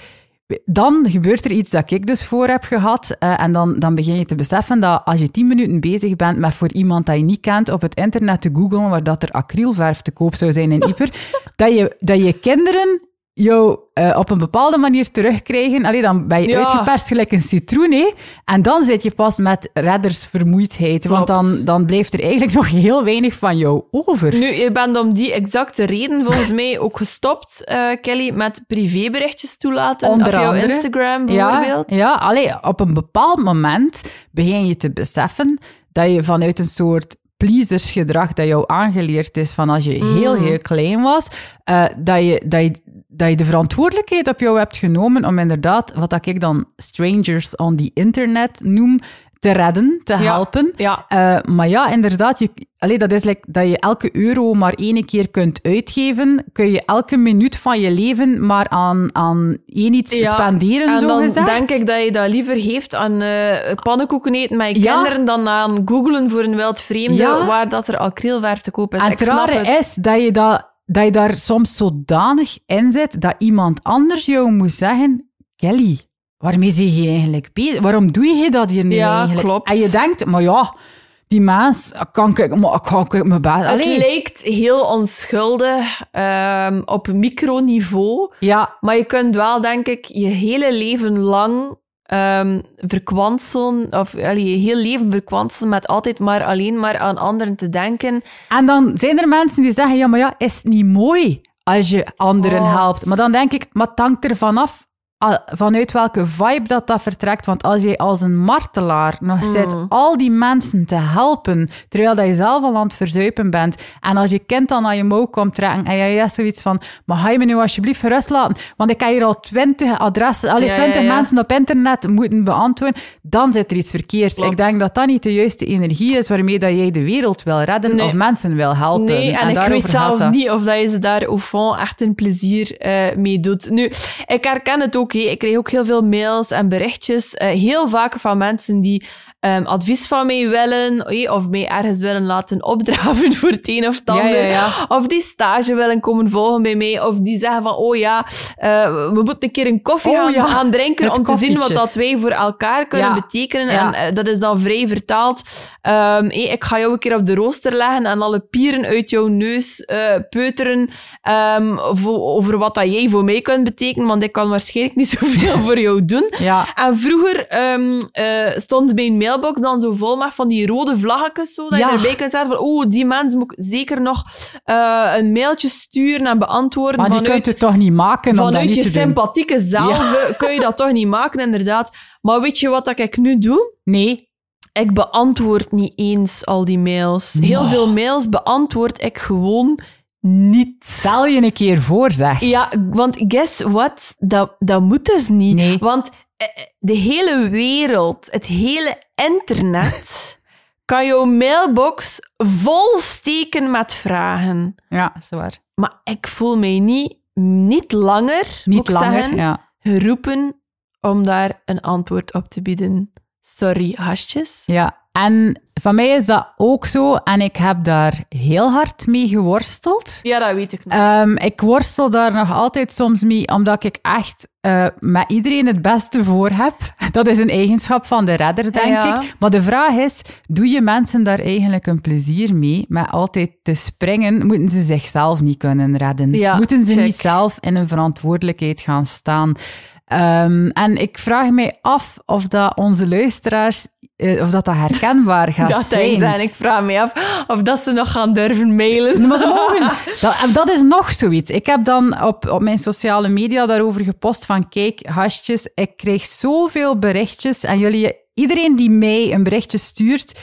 dan gebeurt er iets dat ik dus voor heb gehad. eh, en dan, dan begin je te beseffen dat als je tien minuten bezig bent met voor iemand dat je niet kent op het internet te googlen waar dat er acrylverf te koop zou zijn in Ieper, dat, je, dat je kinderen jou eh, op een bepaalde manier terugkrijgen. Allee, dan ben je Ja. uitgeperst gelijk een citroen, hè? En dan zit je pas met reddersvermoeidheid. Want Klopt. dan, dan blijft er eigenlijk nog heel weinig van jou over. Nu, je bent om die exacte reden volgens mij ook gestopt, eh, Kelly, met privéberichtjes toelaten Onder op jouw andere. Instagram bijvoorbeeld. Ja, ja allee, op een bepaald moment begin je te beseffen dat je vanuit een soort pleasersgedrag dat jou aangeleerd is van als je heel, Mm. heel klein was, eh, dat, je, dat, je, dat je de verantwoordelijkheid op jou hebt genomen om inderdaad, wat ik dan strangers on the internet noem, te redden, te helpen. Ja. Eh, maar ja, inderdaad, je, allee, dat is like dat je elke euro maar één keer kunt uitgeven, kun je elke minuut van je leven maar aan, aan één iets Ja, spenderen, En zo dan gezegd. denk ik dat je dat liever geeft aan eh pannenkoeken eten met je kinderen dan aan googlen voor een wild vreemde waar dat er acrylverf te koop is. En ik het rare is dat je, dat, dat je daar soms zodanig in zit dat iemand anders jou moet zeggen, Kelly, waarmee zie je eigenlijk bezig? Waarom doe je dat hier nu Ja, eigenlijk? klopt. En je denkt, maar ja, die mens, kan ik, maar, kan ik mijn best... Het lijkt heel onschuldig ehm, op microniveau. Ja, Maar je kunt wel, denk ik, je hele leven lang ehm verkwanselen, of allee, je heel leven verkwanselen met altijd maar alleen maar aan anderen te denken. En dan zijn er mensen die zeggen, ja, maar ja, is het niet mooi als je anderen Oh. helpt? Maar dan denk ik, maar het hangt er vanaf ah, vanuit welke vibe dat dat vertrekt. Want als jij als een martelaar nog Mm. zit al die mensen te helpen, terwijl dat je zelf al aan het verzuipen bent, en als je kind dan aan je mouw komt trekken en jij hebt zoiets van, maar ga je me nu alsjeblieft gerust laten? Want ik heb hier al twintig adressen, al Ja, ja, twintig ja. mensen op internet moeten beantwoorden, dan zit er iets verkeerd. Klopt. Ik denk dat dat niet de juiste energie is waarmee dat jij de wereld wil redden Nee. of mensen wil helpen. Nee, en, ik weet zelfs niet of dat je ze daar au fond echt een plezier eh, mee doet. Nu, ik herken het ook. Hé. Ik krijg ook heel veel mails en berichtjes. eh, heel vaak van mensen die ehm, advies van mij willen of mij ergens willen laten opdraven voor het een of het ander. ja, ja. Of die stage willen komen volgen bij mij. Of die zeggen van, oh ja, eh, we moeten een keer een koffie Oh gaan, drinken het om te zien wat dat wij voor elkaar kunnen betekenen. En eh, dat is dan vrij vertaald. Hé, ik ga jou een keer op de rooster leggen en alle pieren uit jouw neus eh, peuteren ehm, voor- over wat dat jij voor mij kunt betekenen, want ik kan waarschijnlijk niet zoveel voor jou doen. Ja. En vroeger stond mijn mailbox dan zo vol met van die rode vlaggetjes, zo, dat Ja. je erbij kunt zetten van, oh, die mensen moet ik zeker nog eh, een mailtje sturen en beantwoorden Maar die vanuit kunt het toch niet maken om vanuit je doen? sympathieke zelf kun je dat toch niet maken, inderdaad. Maar weet je wat dat ik nu doe? Nee. Ik beantwoord niet eens al die mails. Heel Oh. veel mails beantwoord ik gewoon niet. Stel je een keer voor, zeg. Ja, want guess what? Dat, dat moet dus niet. Nee. Want de hele wereld, het hele internet, kan jouw mailbox vol steken met vragen. Ja, is waar. Maar ik voel mij niet, niet langer, Niet langer, zeggen, ja. geroepen om daar een antwoord op te bieden. Sorry, hasjes. Ja, en van mij is dat ook zo. En ik heb daar heel hard mee geworsteld. Ja, dat weet ik nog. Ehm, ik worstel daar nog altijd soms mee, omdat ik echt uh, met iedereen het beste voor heb. Dat is een eigenschap van de redder, denk Ja. ik. Maar de vraag is, doe je mensen daar eigenlijk een plezier mee? Met altijd te springen, moeten ze zichzelf niet kunnen redden? Ja, moeten ze check. niet zelf in een verantwoordelijkheid gaan staan? Ehm, en ik vraag mij af of dat onze luisteraars, eh, of dat dat herkenbaar gaat dat zijn. denk ik. En ik vraag me af of dat ze nog gaan durven mailen. Maar ze mogen. Dat, dat is nog zoiets. Ik heb dan op, op mijn sociale media daarover gepost van kijk, hasjes, ik krijg zoveel berichtjes en jullie, iedereen die mij een berichtje stuurt...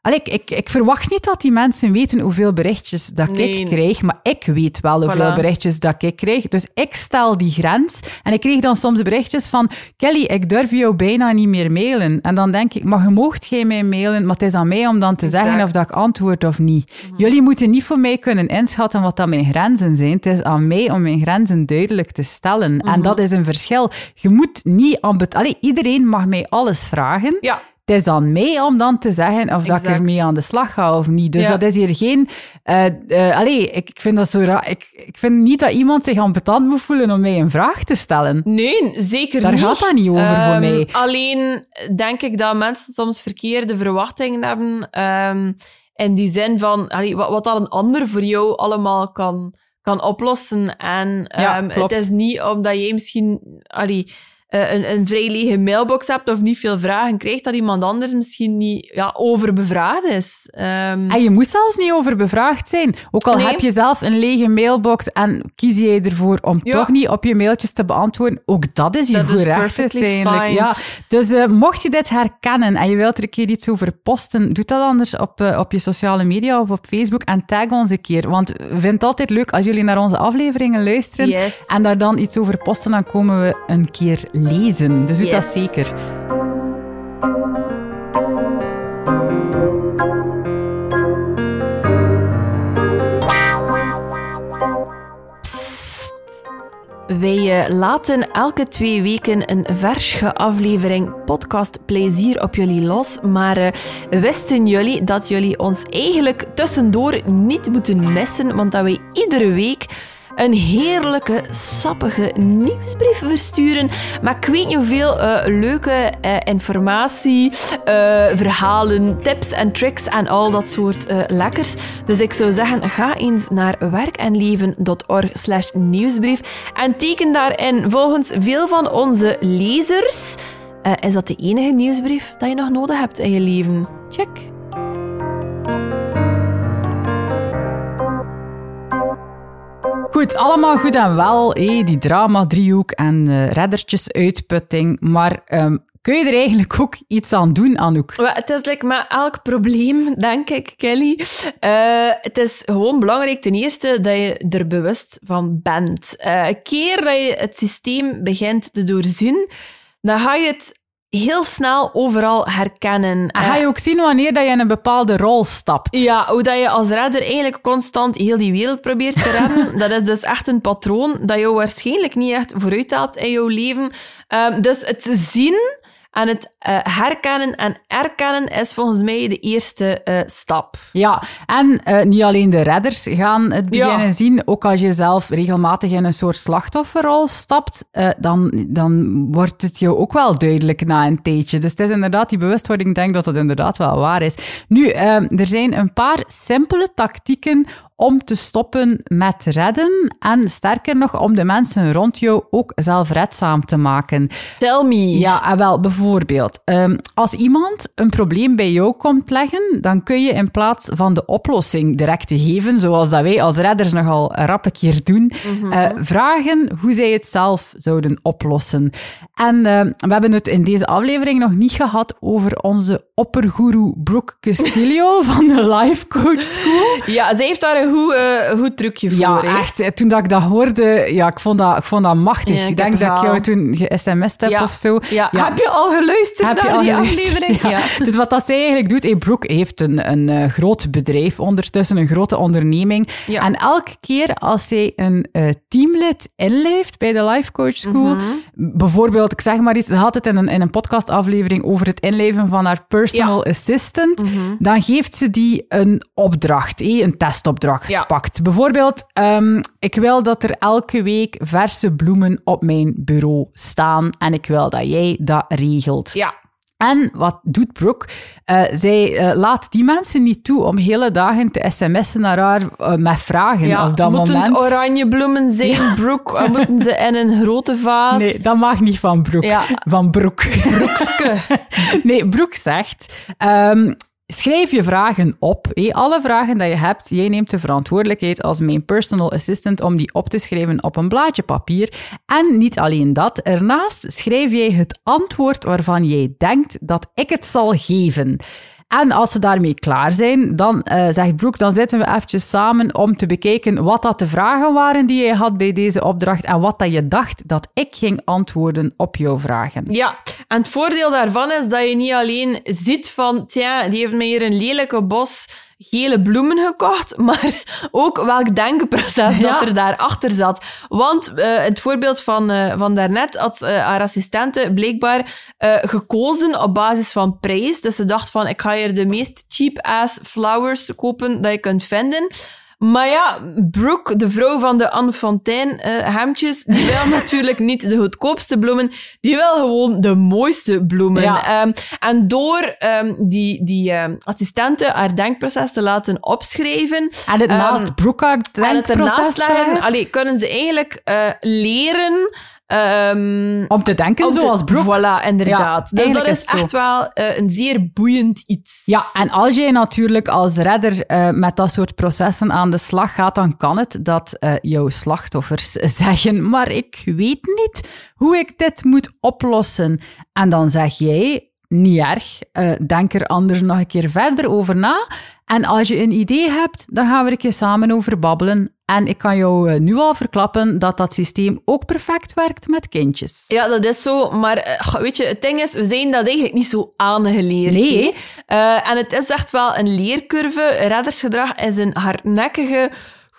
Allee, ik, ik, ik verwacht niet dat die mensen weten hoeveel berichtjes dat Nee. ik krijg, maar ik weet wel hoeveel Voilà. berichtjes dat ik krijg. Dus ik stel die grens. En ik kreeg dan soms berichtjes van Kelly, ik durf jou bijna niet meer mailen. En dan denk ik, maar je moogt geen mij mailen, maar het is aan mij om dan te zeggen of dat ik antwoord of niet. Jullie moeten niet voor mij kunnen inschatten wat dat mijn grenzen zijn. Het is aan mij om mijn grenzen duidelijk te stellen. En dat is een verschil. Je moet niet aan bet- Allee, iedereen mag mij alles vragen. Ja. Het is aan mij om dan te zeggen of dat ik ermee aan de slag ga of niet. Dus Ja. dat is hier geen... eh eh, allee, ik, ik vind dat zo raar. Ik, ik vind niet dat iemand zich ambetant moet voelen om mij een vraag te stellen. Nee, zeker Daar niet. gaat dat niet over voor Ehm, mij. Alleen denk ik dat mensen soms verkeerde verwachtingen hebben. ehm in die zin van allee, wat, wat dat een ander voor jou allemaal kan, kan oplossen. En Ja, ehm, klopt. het is niet omdat jij misschien allee, een, een vrij lege mailbox hebt of niet veel vragen krijgt, dat iemand anders misschien niet ja, overbevraagd is. Ehm, En je moet zelfs niet over bevraagd zijn. Ook al Nee. heb je zelf een lege mailbox en kies jij ervoor om Ja. toch niet op je mailtjes te beantwoorden, ook dat is je goed recht uiteindelijk. fine. Ja. Dus eh, mocht je dit herkennen en je wilt er een keer iets over posten, doe dat anders op, eh, op je sociale media of op Facebook en tag ons een keer. Want we vinden het altijd leuk als jullie naar onze afleveringen luisteren Yes. en daar dan iets over posten, dan komen we een keer lezen. Dus doe dat zeker. Wij eh, laten elke twee weken een versje aflevering podcast Plezier op jullie los. Maar eh, wisten jullie dat jullie ons eigenlijk tussendoor niet moeten missen? Want dat wij iedere week een heerlijke, sappige nieuwsbrief versturen. Maar ik weet niet hoeveel eh, leuke eh, informatie, eh, verhalen, tips en tricks en al dat soort lekkers. Dus ik zou zeggen, ga eens naar werkenleven.org slash nieuwsbrief en teken daarin volgens veel van onze lezers. is dat de enige nieuwsbrief dat je nog nodig hebt in je leven? Check. Goed, allemaal goed en wel, hé, die drama-driehoek en eh reddertjes-uitputting. Maar ehm, kun je er eigenlijk ook iets aan doen, Anouk? Wel, Het is like met elk probleem, denk ik, Kelly. Eh, het is gewoon belangrijk, ten eerste, dat je er bewust van bent. Eh, een keer dat je het systeem begint te doorzien, dan ga je het heel snel overal herkennen. En ga je ook zien wanneer dat je in een bepaalde rol stapt? Ja, hoe dat je als redder eigenlijk constant heel die wereld probeert te redden, dat is dus echt een patroon dat jou waarschijnlijk niet echt vooruit helpt in jouw leven. Ehm, dus het zien en het eh, herkennen en erkennen is volgens mij de eerste eh, stap. Ja, en eh, niet alleen de redders gaan het Ja. beginnen zien. Ook als je zelf regelmatig in een soort slachtofferrol stapt, dan, dan wordt het jou ook wel duidelijk na een tijdje. Dus het is inderdaad die bewustwording, ik denk dat dat inderdaad wel waar is. Nu, er zijn een paar simpele tactieken om te stoppen met redden. En sterker nog, om de mensen rond jou ook zelfredzaam te maken. Tell me. Ja, en wel, bijvoorbeeld, ehm, als iemand een probleem bij jou komt leggen, dan kun je in plaats van de oplossing direct te geven, zoals dat wij als redders nogal rap een keer doen, eh, vragen hoe zij het zelf zouden oplossen. En ehm, we hebben het in deze aflevering nog niet gehad over onze oppergoeroe Brooke Castillo van de Life Coach School. Ja, zij heeft daar een goed, eh, goed trucje voor. Ja, echt. Toen dat ik dat hoorde, ja, ik vond dat, ik vond dat machtig. Ja, ik denk dat ik jou toen ge-sms'd heb Ja. of zo. Ja. Heb je al al geluisterd Heb je naar al die geluisterd? aflevering? Ja. Dus wat dat zij eigenlijk doet, hey, Brooke heeft een, een eh, groot bedrijf ondertussen, een grote onderneming. Ja. En elke keer als zij een eh, teamlid inleeft bij de Life Coach School, Mhm. bijvoorbeeld, ik zeg maar iets, ze had het in een, in een podcastaflevering over het inleven van haar personal assistant, Mhm. dan geeft ze die een opdracht, eh, een testopdracht pakt. Bijvoorbeeld, ehm, ik wil dat er elke week verse bloemen op mijn bureau staan en ik wil dat jij dat regelt. Ja. En wat doet Brooke? Eh, zij eh, laat die mensen niet toe om hele dagen te sms'en naar haar eh, met vragen ja. op dat moeten moment. het oranje bloemen zijn, Brooke? Of moeten ze in een grote vaas? Nee, dat mag niet van Brooke. Ja. Van Brooke. Broekske. nee, Brooke zegt... ehm, Schrijf je vragen op. Alle vragen dat je hebt, jij neemt de verantwoordelijkheid als mijn personal assistant om die op te schrijven op een blaadje papier. En niet alleen dat, ernaast schrijf jij het antwoord waarvan jij denkt dat ik het zal geven. En als ze daarmee klaar zijn, dan eh, zegt Brooke, dan zitten we eventjes samen om te bekijken wat dat de vragen waren die jij had bij deze opdracht en wat dat je dacht dat ik ging antwoorden op jouw vragen. Ja, en het voordeel daarvan is dat je niet alleen ziet van, tja, die heeft mij hier een lelijke bos gele bloemen gekocht, maar ook welk denkproces dat er daarachter zat. Want eh, het voorbeeld van, eh, van daarnet had eh, haar assistente blijkbaar eh, gekozen op basis van prijs. Dus ze dacht van, ik ga hier de meest cheap-ass flowers kopen dat je kunt vinden. Maar ja, Brooke, de vrouw van de Anne Fontaine eh, hemdjes, die wil natuurlijk niet de goedkoopste bloemen, die wil gewoon de mooiste bloemen. Ja. Ehm, en door ehm, die, die ehm, assistente haar denkproces te laten opschrijven En het naast Brooke haar en het denkproces, ernaast leggen, allee, kunnen ze eigenlijk eh, leren... ehm, om te denken om zoals Brooke. Voilà, inderdaad. Ja, dus dat is is het zo. echt wel eh, een zeer boeiend iets. Ja, en als jij natuurlijk als redder eh, met dat soort processen aan de slag gaat, dan kan het dat eh, jouw slachtoffers zeggen, maar ik weet niet hoe ik dit moet oplossen. En dan zeg jij, niet erg, denk er anders nog een keer verder over na. En als je een idee hebt, dan gaan we er een keer samen over babbelen. En ik kan jou eh, nu al verklappen dat dat systeem ook perfect werkt met kindjes. Ja, dat is zo. Maar eh, weet je, het ding is, we zijn dat eigenlijk niet zo aangeleerd. Nee. Eh, en het is echt wel een leercurve. Reddersgedrag is een hardnekkige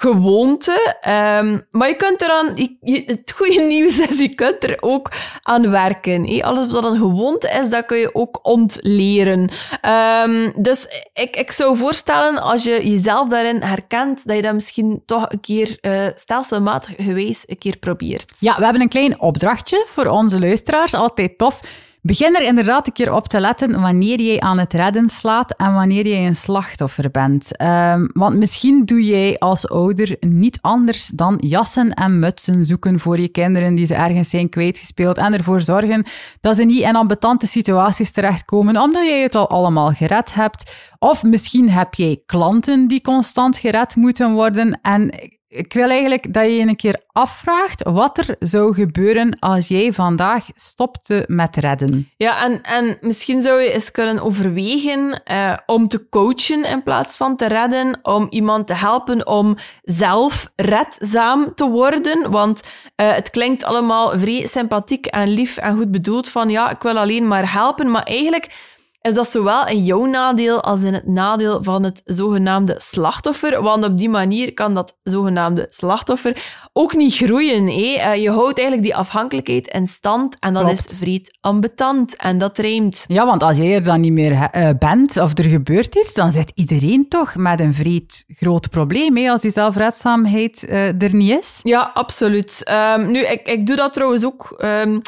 gewoonte. Ehm, maar je kunt eraan... Je, het goede nieuws is, je kunt er ook aan werken. hè. Alles wat een gewoonte is, dat kun je ook ontleren. Ehm, dus ik, ik zou voorstellen, als je jezelf daarin herkent, dat je dat misschien toch een keer eh, stelselmatig geweest een keer probeert. Ja, we hebben een klein opdrachtje voor onze luisteraars. Altijd tof. Begin er inderdaad een keer op te letten wanneer jij aan het redden slaat en wanneer jij een slachtoffer bent. Ehm, want misschien doe jij als ouder niet anders dan jassen en mutsen zoeken voor je kinderen die ze ergens zijn kwijtgespeeld en ervoor zorgen dat ze niet in ambetante situaties terechtkomen omdat jij het al allemaal gered hebt. Of misschien heb jij klanten die constant gered moeten worden en ik wil eigenlijk dat je je een keer afvraagt wat er zou gebeuren als jij vandaag stopte met redden. Ja, en, en misschien zou je eens kunnen overwegen eh, om te coachen in plaats van te redden, om iemand te helpen om zelf redzaam te worden. Want eh, het klinkt allemaal vrij sympathiek en lief en goed bedoeld van ja, ik wil alleen maar helpen, maar eigenlijk is dat zowel in jouw nadeel als in het nadeel van het zogenaamde slachtoffer. Want op die manier kan dat zogenaamde slachtoffer ook niet groeien. Hé? Eh, je houdt eigenlijk die afhankelijkheid in stand en dat Klopt. is vreed ambetant en dat rijmt. Ja, want als jij er dan niet meer eh, bent of er gebeurt iets, dan zit iedereen toch met een vreed groot probleem hè, als die zelfredzaamheid eh, er niet is. Ja, absoluut. Ehm, nu, ik, ik doe dat trouwens ook ehm,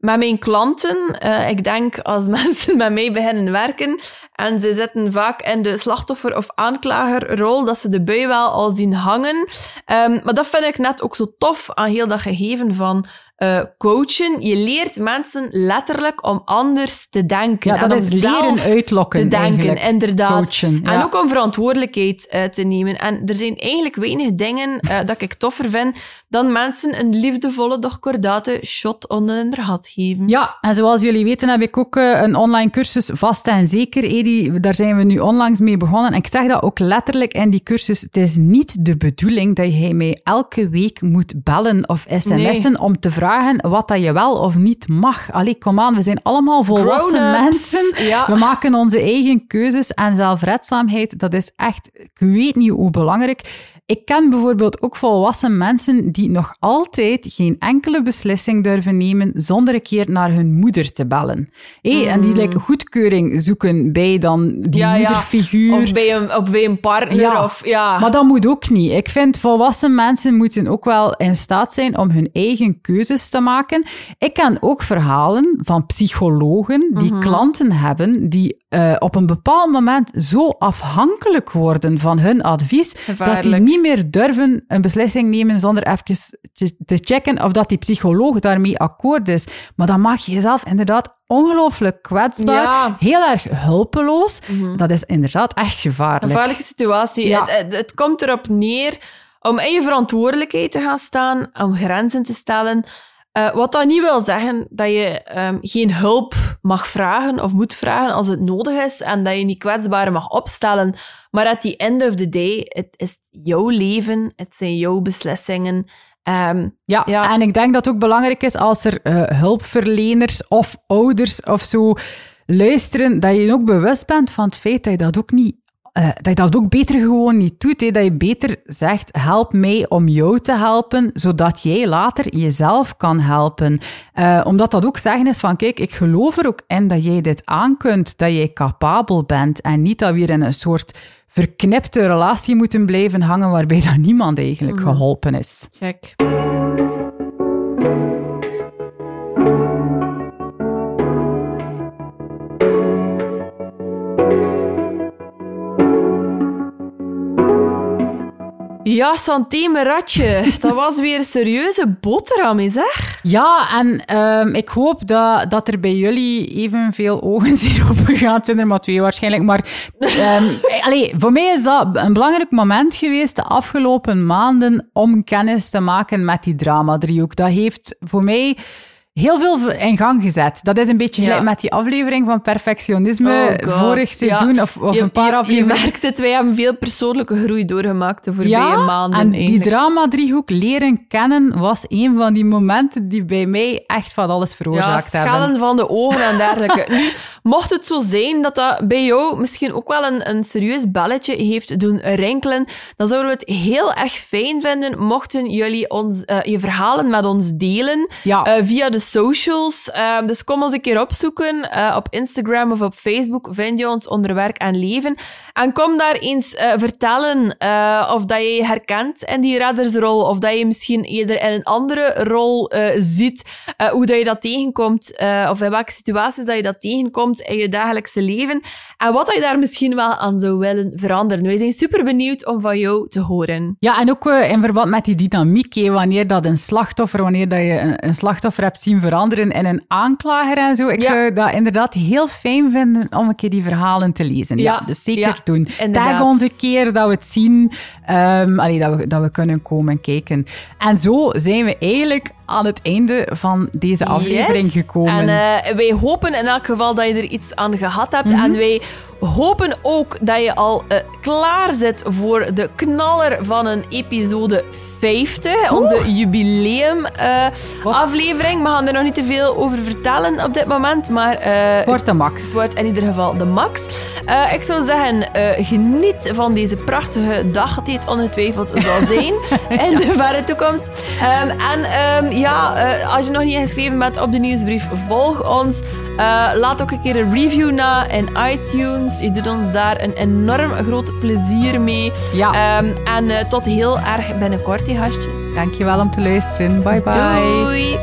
met mijn klanten. Eh, ik denk als mensen met mij beginnen werken en ze zitten vaak in de slachtoffer- of aanklagerrol, dat ze de bui wel al zien hangen. Ehm, maar dat vind ik net ook zo tof aan heel dat gegeven van eh, coachen. Je leert mensen letterlijk om anders te denken. Ja, en dat om is leren uitlokken te denken, eigenlijk. inderdaad. Coachen, En ook om verantwoordelijkheid eh, te nemen. En er zijn eigenlijk weinig dingen eh, dat ik toffer vind dan mensen een liefdevolle, doch kordate shot onder de gat geven. Ja, en zoals jullie weten heb ik ook een online cursus Vast en Zeker. Edi, daar zijn we nu onlangs mee begonnen. En ik zeg dat ook letterlijk in die cursus. Het is niet de bedoeling dat jij mij elke week moet bellen of sms'en om te vragen vragen wat dat je wel of niet mag. Allee, kom aan, we zijn allemaal volwassen mensen. Ja. We maken onze eigen keuzes en zelfredzaamheid, dat is echt, ik weet niet hoe belangrijk. Ik ken bijvoorbeeld ook volwassen mensen die nog altijd geen enkele beslissing durven nemen zonder een keer naar hun moeder te bellen. Hey, En die like, goedkeuring zoeken bij dan die Mm. Ja, ja. moederfiguur. Of bij een, of bij een partner. Ja. Of, ja. Maar dat moet ook niet. Ik vind volwassen mensen moeten ook wel in staat zijn om hun eigen keuzes te maken. Ik ken ook verhalen van psychologen die Mhm. klanten hebben die eh, op een bepaald moment zo afhankelijk worden van hun advies dat die niet meer durven een beslissing nemen zonder even te- te checken of dat die psycholoog daarmee akkoord is. Maar dan maak je jezelf inderdaad ongelooflijk kwetsbaar, Ja. Mhm. heel erg hulpeloos. Dat is inderdaad echt gevaarlijk. gevaarlijke situatie. Ja. Het, het, het komt erop neer om in je verantwoordelijkheid te gaan staan, om grenzen te stellen. Eh, wat dat niet wil zeggen dat je ehm, geen hulp mag vragen of moet vragen als het nodig is en dat je niet kwetsbaar mag opstellen. Maar at the end of the day, het is jouw leven, het zijn jouw beslissingen. Ehm, Ja, Ja. en ik denk dat het ook belangrijk is als er eh, hulpverleners of ouders of zo luisteren, dat je je ook bewust bent van het feit dat je dat ook niet. Eh, dat je dat ook beter gewoon niet doet. Hè? Dat je beter zegt, help mij om jou te helpen, zodat jij later jezelf kan helpen. Eh, omdat dat ook zeggen is van, kijk, ik geloof er ook in dat jij dit aankunt, dat jij capabel bent en niet dat we hier in een soort verknipte relatie moeten blijven hangen waarbij dat niemand eigenlijk geholpen is. Check. Ja, santé, ratje. Dat was weer een serieuze boterham, is hè? Ja, en ehm, ik hoop dat, dat er bij jullie evenveel ogen zijn opgegaan. Zijn er maar twee waarschijnlijk. Maar ehm, allee, voor mij is dat een belangrijk moment geweest de afgelopen maanden om kennis te maken met die drama-driehoek. Dat heeft voor mij heel veel in gang gezet. Dat is een beetje Ja. gelijk met die aflevering van Perfectionisme Oh vorig seizoen Ja. of, of Je- een paar afleveringen. Je merkt het, wij hebben veel persoonlijke groei doorgemaakt de voorbije maanden. en die drama-driehoek leren kennen was een van die momenten die bij mij echt van alles veroorzaakt hebben. schellen van de ogen en dergelijke. nu, mocht het zo zijn dat dat bij jou misschien ook wel een, een serieus belletje heeft doen rinkelen, dan zouden we het heel erg fijn vinden mochten jullie ons, eh, je verhalen met ons delen eh, via de socials. Eh, dus kom ons een keer opzoeken. Eh, op Instagram of op Facebook vind je ons onder werk en leven. En kom daar eens eh, vertellen eh, of dat je je herkent in die reddersrol, of dat je misschien eerder in een andere rol ziet, hoe dat je dat tegenkomt, of in welke situaties dat je dat tegenkomt in je dagelijkse leven, en wat dat je daar misschien wel aan zou willen veranderen. Wij zijn super benieuwd om van jou te horen. Ja, en ook in verband met die dynamiek, wanneer dat een slachtoffer, wanneer dat je een, een slachtoffer hebt veranderen in een aanklager en zo. Ik Ja. zou dat inderdaad heel fijn vinden om een keer die verhalen te lezen. Ja, Ja, dus zeker ja, doen. inderdaad. Tag ons een keer dat we het zien, allee, dat, we, dat we kunnen komen kijken. En zo zijn we eigenlijk aan het einde van deze aflevering Yes. gekomen. En eh, wij hopen in elk geval dat je er iets aan gehad hebt. Mhm. En wij hopen ook dat je al eh, klaar zit voor de knaller van een episode 50. Onze jubileum eh, aflevering. We gaan er nog niet te veel over vertellen op dit moment. Maar eh, Wordt de max. wordt in ieder geval de max. Ik zou zeggen, geniet van deze prachtige dag die het ongetwijfeld zal zijn in de verre toekomst. Ehm, en ehm, ja, als je nog niet geschreven bent op de nieuwsbrief, volg ons. Eh, laat ook een keer een review na in iTunes. Je doet ons daar een enorm groot plezier mee. Ja. Ehm, en eh, tot heel erg binnenkort, die gastjes. Dankjewel om te luisteren. Bye bye. Doei!